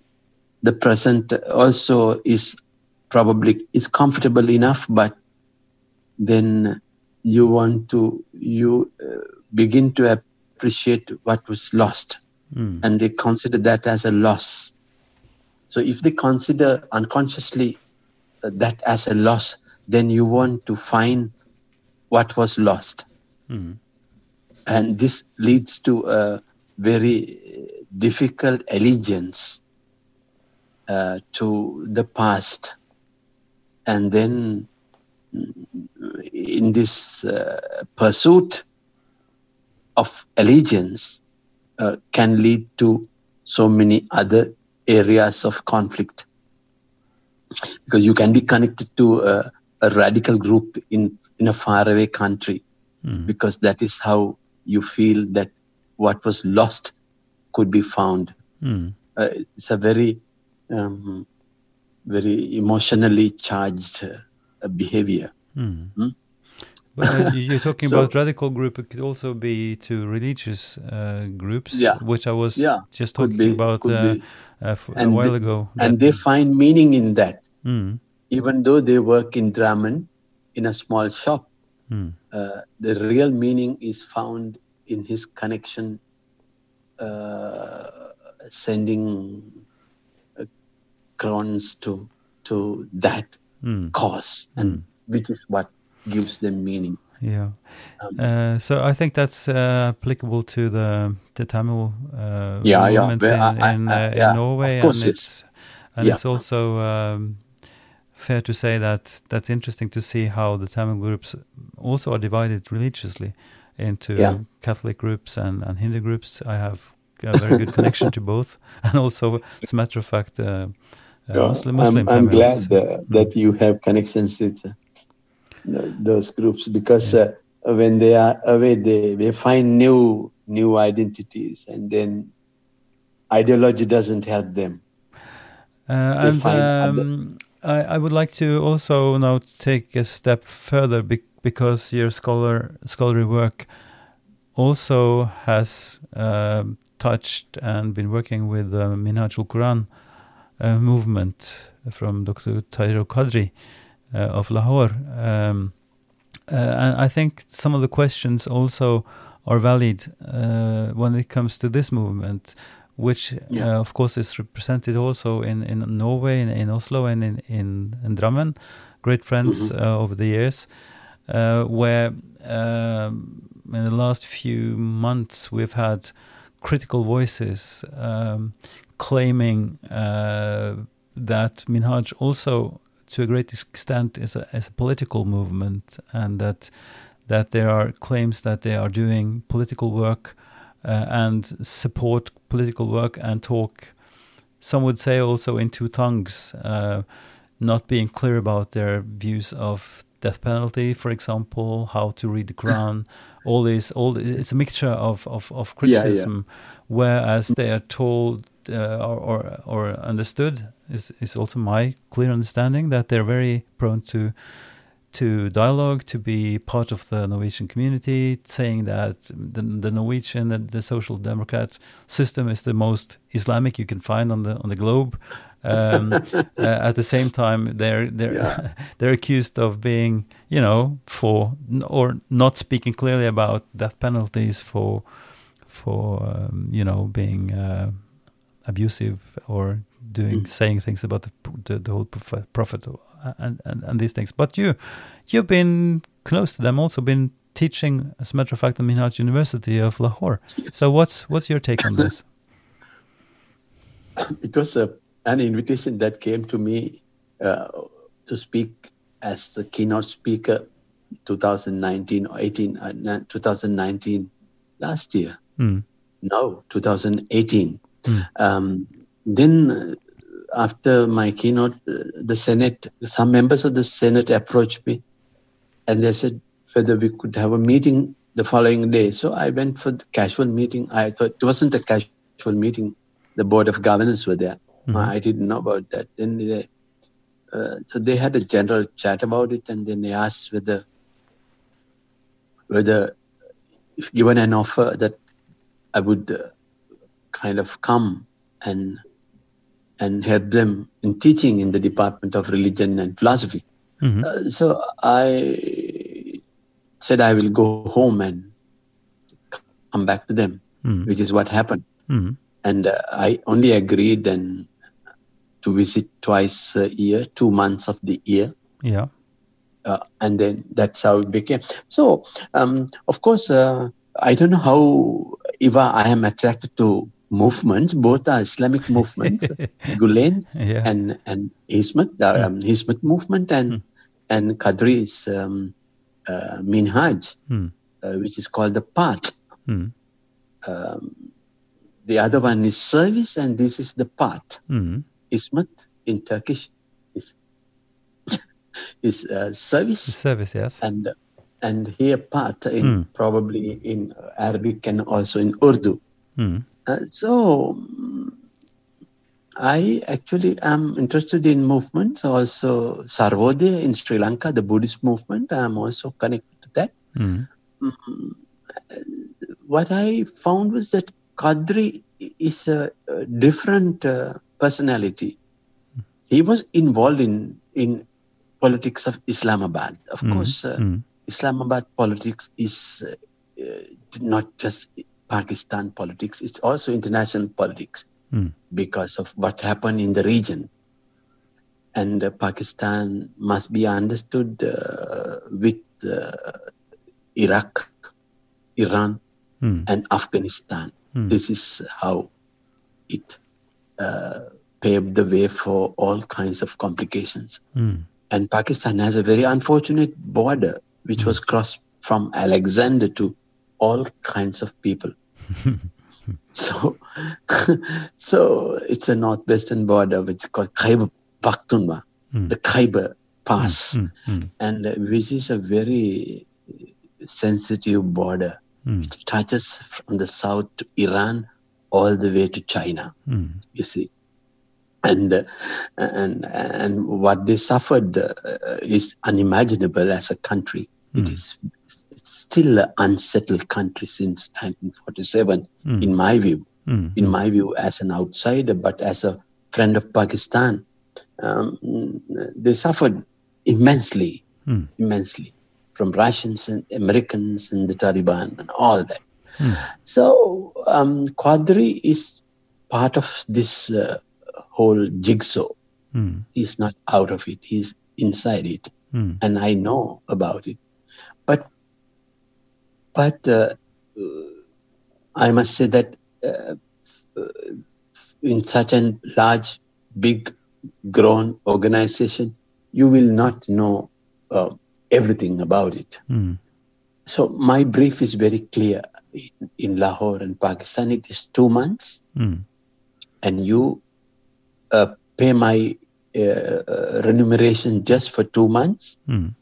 the present also is probably is comfortable enough, but then you want to you uh, begin to appreciate what was lost Mm. and they consider that as a loss. So if they consider unconsciously uh, that as a loss, then you want to find what was lost. Mm. And this leads to a very uh, difficult allegiance uh, to the past. And then mm, in this uh, pursuit of allegiance, uh, can lead to so many other areas of conflict because you can be connected to a, a radical group in in a faraway country Mm. because that is how you feel that what was lost could be found Mm. uh, it's a very um, very emotionally charged uh, behavior Mm. But you- you're talking <laughs> So- about radical group. It could also be to religious uh, groups, Yeah. which I was Yeah, just talking be- about uh, uh, a while they- ago. and they find meaning in that Mm. Even though they work in Drammen in a small shop, Mm. uh, the real meaning is found in his connection, uh, sending uh, crowns to to that Mm. cause, and which is what gives them meaning. Yeah. Um, Uh, so I think that's uh, applicable to the the Tamil uh, Yeah, yeah, movements but in, I- I- I- uh, yeah, in Norway, of course and yes. it's and Yeah. it's also um, fair to say that that's interesting to see how the Tamil groups also are divided religiously into Yeah. Catholic groups and, and Hindu groups. I have a very good connection to both, <laughs> <laughs> and also, as a matter of fact, uh, uh, Yeah, Muslim Muslim I'm, I'm glad uh, that you have connections with uh, those groups because uh, when they are away, they, they find new new identities, and then ideology doesn't help them. Uh, and um, I, I would like to also now take a step further bec because your scholar scholarly work also has um, touched and been working with the Minhaj al-Quran uh, movement from Dr. Tahir-ul-Qadri uh, of Lahore. Um, uh, and I think some of the questions also are valid uh, when it comes to this movement, which, Yeah. uh, of course, is represented also in, in Norway, in, in Oslo, and in, in, in Drammen. Great friends Mhm. uh, over the years, uh, where um, in the last few months we've had critical voices um, claiming uh, that Minhaj also, to a great extent, is a, is a political movement, and that that there are claims that they are doing political work and support political work and talk. Some would say also in two tongues, uh, not being clear about their views of death penalty, for example, how to read the <coughs> Quran, all this, all this, it's a mixture of of, of Yeah, yeah. criticism, whereas they are told uh, or, or or understood is is also my clear understanding that they're very prone to to dialogue, to be part of the Norwegian community, saying that the, the Norwegian, the, the social democrat system is the most Islamic you can find on the on the globe. Um, <laughs> uh, at the same time, they're they're Yeah. <laughs> they're accused of being, you know, for or not speaking clearly about death penalties for for um, you know being uh, abusive or doing Mm. saying things about the the, the whole prophet, and, and and these things. But you you've been close to them, also been teaching, as a matter of fact, at Minhaj University of Lahore. So what's what's your take on this? <laughs> it was a, an invitation that came to me uh, to speak as the keynote speaker 2019 or 18 uh, 2019 last year Mm. no 2018 Mm. um, then after my keynote uh, the senate some members of the senate approached me and they said whether we could have a meeting the following day. So I went for the casual meeting. I thought it wasn't a casual meeting. The board of governors were there. I didn't know about that. Then they, uh, so they had a general chat about it, and then they asked whether whether if given an offer that I would uh, kind of come and and help them in teaching in the Department of Religion and Philosophy. Mhm. Uh, so I said I will go home and come back to them, Mm. which is what happened. Mm. And uh, I only agreed then to visit twice a year, two months of the year. Yeah. Uh, and then that's how it became. So, um, of course, uh, I don't know how, Ivar, I am attracted to movements. Both are Islamic <laughs> movements, Gulen Yeah. and and Hizmet, the um, Hizmet movement, and Mm. and Qadri is um, uh, Minhaj, Mm. uh, which is called the path. Mm. Um, the other one is service, and this is the path. Mm. Hizmet in Turkish is <laughs> is uh, service, Service, yes. and and here path in Mm. probably in Arabic and also in Urdu. Uh, so I actually am interested in movements, also Sarvodaya in Sri Lanka, the Buddhist movement. I'm also connected to that. Mm. What I found was that Qadri is a, a different uh, personality. He was involved in in politics of Islamabad. Of Mm. course, uh, Mm. Islamabad politics is uh, not just Pakistan politics, it's also international politics Mm. because of what happened in the region. And uh, Pakistan must be understood uh, with uh, Iraq, Iran, Mm. and Afghanistan. Mm. This is how it uh, paved the way for all kinds of complications. Mm. And Pakistan has a very unfortunate border, which was crossed from Alexander to all kinds of people. <laughs> so, <laughs> so it's a northwestern border which is called Khyber Pakhtunkhwa, Mm. the Khyber Pass, Mm. Mm. and uh, which is a very sensitive border. Mm. It touches from the south to Iran all the way to China Mm. you see and uh, and and what they suffered uh, is unimaginable as a country Mm. it's still an unsettled country since 1947 Mm. in my view Mm. in my view as an outsider but as a friend of pakistan um, they suffered immensely Mm. immensely from russians and americans and the taliban and all that Mm. so um, Qadri is part of this uh, whole jigsaw. Mm. He's not out of it. He's inside it, Mm. and I know about it. But but uh, I must say that uh, in such a large, big, grown organization, you will not know uh, everything about it. Mm. So my brief is very clear. In, in Lahore and Pakistan, it is two months, Mm. and you uh, pay my uh, uh, remuneration just for two months, Mm.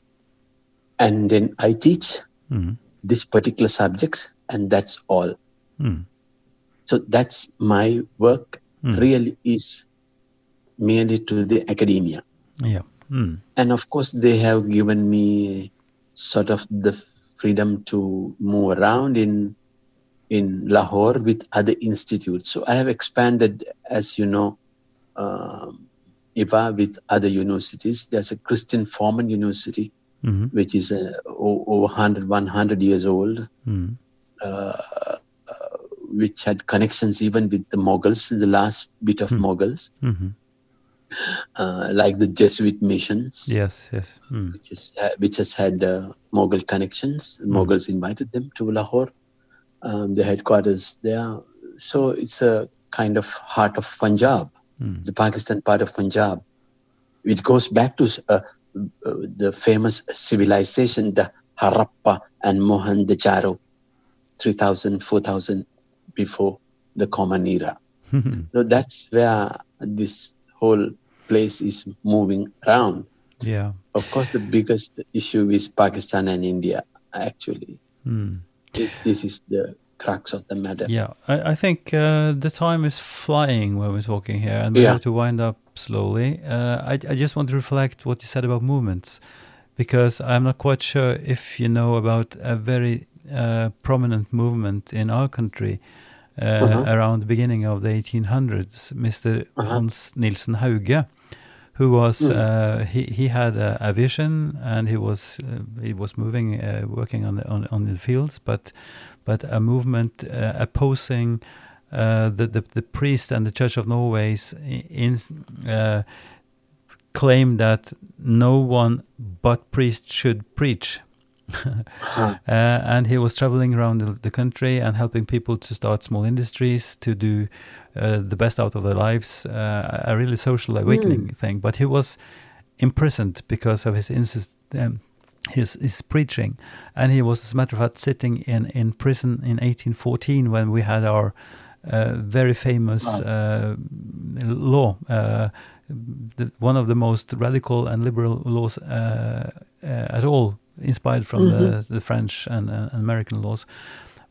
and then I teach Mm. This particular subjects, and that's all. Mm. So that's my work. Mm. Really is merely to the academia, Yeah. Mm. and of course they have given me sort of the freedom to move around in in Lahore with other institutes. So I have expanded, as you know, um, with other universities. There's a Christian Forman University, Mm. which is uh, over 100, 100 years old, Mm. uh, uh, which had connections even with the Mughals, the last bit of Mughals, Mhm. uh, like the Jesuit missions. Yes. Yes. Mm. which, is, uh, which has had uh, Mughal connections. The Mughals invited them to Lahore, um, the headquarters there. So it's a kind of heart of Punjab, Mm. the Pakistan part of Punjab, which goes back to the famous civilization, the Harappa and Mohenjo-daro, 3,000, 4,000 before the Common Era. <laughs> So that's where this whole place is moving around. yeah. Of course, the biggest issue is Pakistan and India. Actually. This- this is the crux of the matter. Yeah, I, I think uh, the time is flying when we're talking here, and we Yeah. have to wind up slowly. Uh, I, I just want to reflect what you said about movements, because I'm not quite sure if you know about a very uh, prominent movement in our country uh, Uh-huh. around the beginning of the 1800s, Mr. Uh-huh. Hans Nielsen Hauge. Who was Mm. uh, he? He had a, a vision, and he was uh, he was moving, uh, working on the on, on the fields, but but a movement uh, opposing uh, the, the the priest and the Church of Norway's in uh, claim that no one but priests should preach. <laughs> Uh, and he was traveling around the, the country and helping people to start small industries, to do uh, the best out of their lives, uh, a really social awakening thing. But he was imprisoned because of his insist, um, his his preaching, and he was, as a matter of fact, sitting in in prison in 1814 when we had our very famous uh, law. Uh, the, one of the most radical and liberal laws uh, uh, at all, inspired from the, the French and, uh, American laws.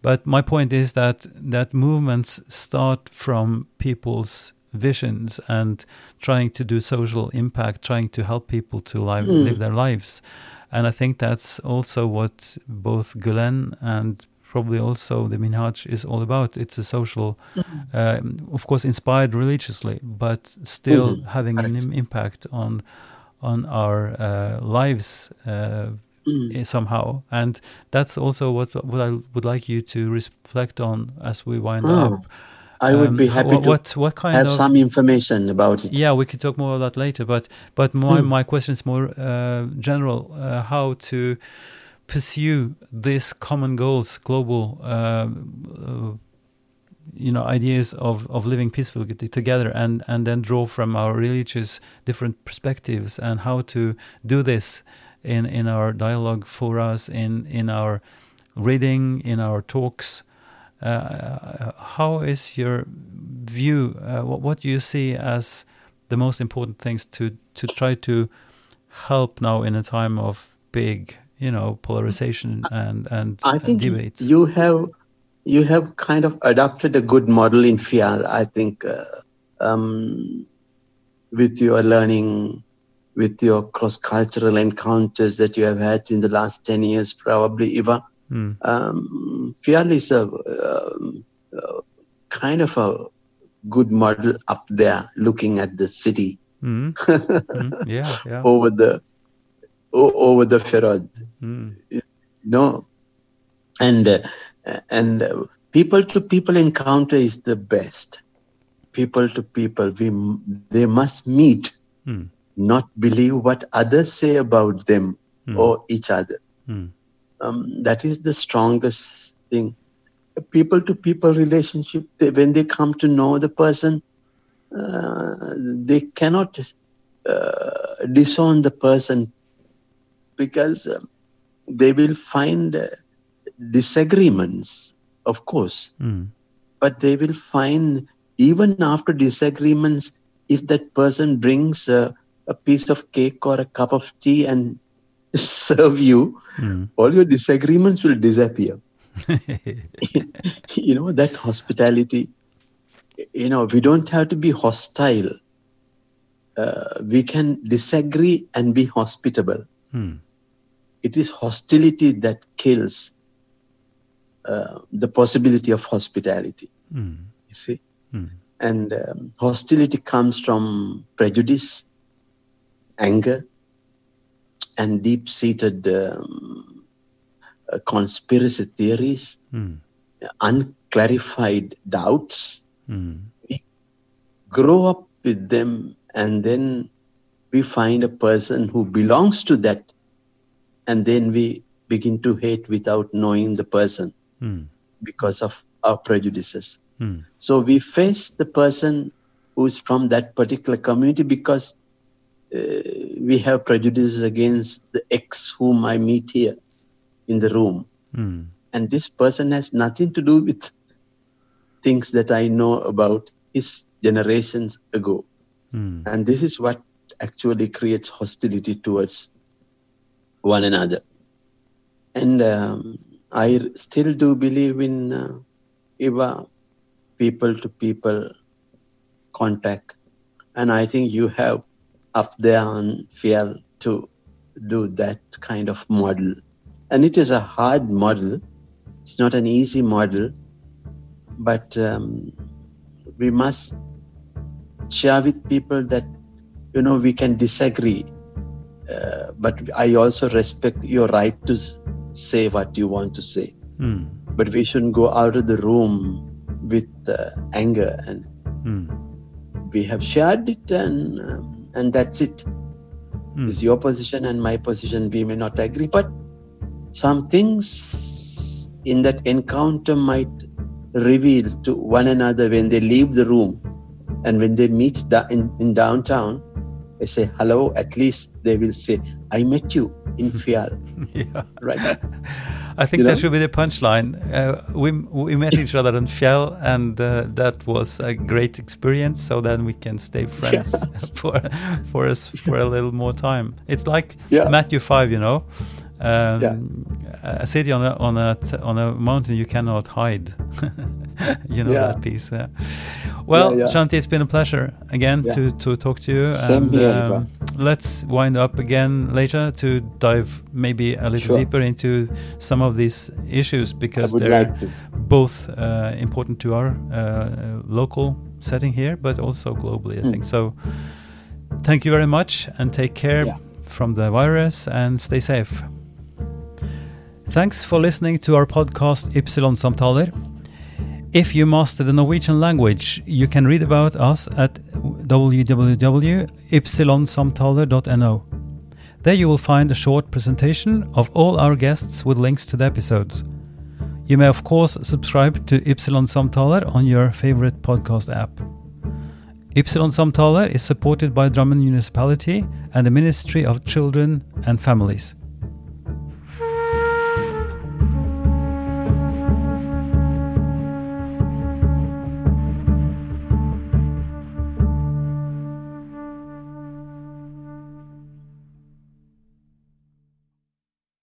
But my point is that that movements start from people's visions and trying to do social impact, trying to help people to live, live their lives. And I think that's also what both Gulen and probably also the Minhaj is all about. It's a social, um, of course, inspired religiously, but still Mhm, having an correct. im- impact on on our uh, lives uh, Mm. eh, somehow. And that's also what what I would like you to reflect on as we wind Oh, up. I would Um, be happy what, to what what kind have of some information about it. yeah, we could talk more of that later. But but my Hmm. my question is more uh, general: uh, how to pursue these common goals, global, uh, you know, ideas of of living peacefully together, and and then draw from our religious different perspectives, and how to do this in in our dialogue for us, in in our reading, in our talks. Uh, how is your view? Uh, what, what do you see as the most important things to to try to help now in a time of big, you know, polarization and and I uh, think debates? you have you have kind of adopted a good model in Fjell. I think uh, um, with your learning, with your cross-cultural encounters that you have had in the last ten years, probably Ivar. Hmm. Um, Fjell is a um, uh, kind of a good model up there, looking at the city Mm. <laughs> Mm. Yeah, yeah. over the over the Ferod. Mm. no and uh, and people to people encounter is the best people to people we they must meet Mm. not believe what others say about them Mm. or each other Mm. um, that is the strongest thing people to people relationship they, when they come to know the person uh, they cannot uh, disown the person because um, they will find uh, disagreements of course Mm. but they will find even after disagreements if that person brings a, a piece of cake or a cup of tea and <laughs> serve you Mm. all your disagreements will disappear <laughs> you know that hospitality you know we don't have to be hostile uh, we can disagree and be hospitable Mm. it is hostility that kills uh, the possibility of hospitality Mm. you see Mm. and um, hostility comes from prejudice anger and deep-seated um, uh, conspiracy theories Mm. unclarified doubts Mm. grow up with them and then we find a person who belongs to that and then we begin to hate without knowing the person Mm. because of our prejudices Mm. so we face the person who's from that particular community because uh, we have prejudices against the ex whom i meet here in the room Mm. and this person has nothing to do with things that I know about his generations ago. Mm. And this is what actually creates hostility towards one another. And um, I still do believe in uh, people to people contact. And I think you have up there on Fjell to do that kind of model. And it is a hard model, it's not an easy model, but um, we must share with people that, you know, we can disagree. Uh, but I also respect your right to say what you want to say. Mm. But we shouldn't go out of the room with uh, anger and Mm. we have shared it and um, and that's it Mm. it's your position and my position we may not agree but some things in that encounter might reveal to one another when they leave the room and when they meet da- in, in downtown they say hello at least they will say i met you in <laughs> Fjell Yeah. right I think You that know? should be the punchline. Uh, we we met each other in Fjell, and uh, that was a great experience. So then we can stay friends <laughs> for for us for a little more time. It's like Yeah. Matthew five, you know. Um, Yeah. A city on a on a t- on a mountain you cannot hide. <laughs> you know Yeah. that piece. Yeah. Well, Yeah. Shanti, it's been a pleasure again to to talk to you. Same and, here, um, let's wind up again later to dive maybe a little Sure. deeper into some of these issues because they're like both uh, important to our uh, local setting here, but also globally, I Mm. think. So, thank you very much and take care from the virus and stay safe. Thanks for listening to our podcast Ypsilon Samtaler. If you master the Norwegian language, you can read about us at www.ypsilonsamtaler.no. There you will find a short presentation of all our guests with links to the episodes. You may, of course, subscribe to Ypsilon Samtaler on your favorite podcast app. Ypsilon Samtaler is supported by Drammen Municipality and the Ministry of Children and Families.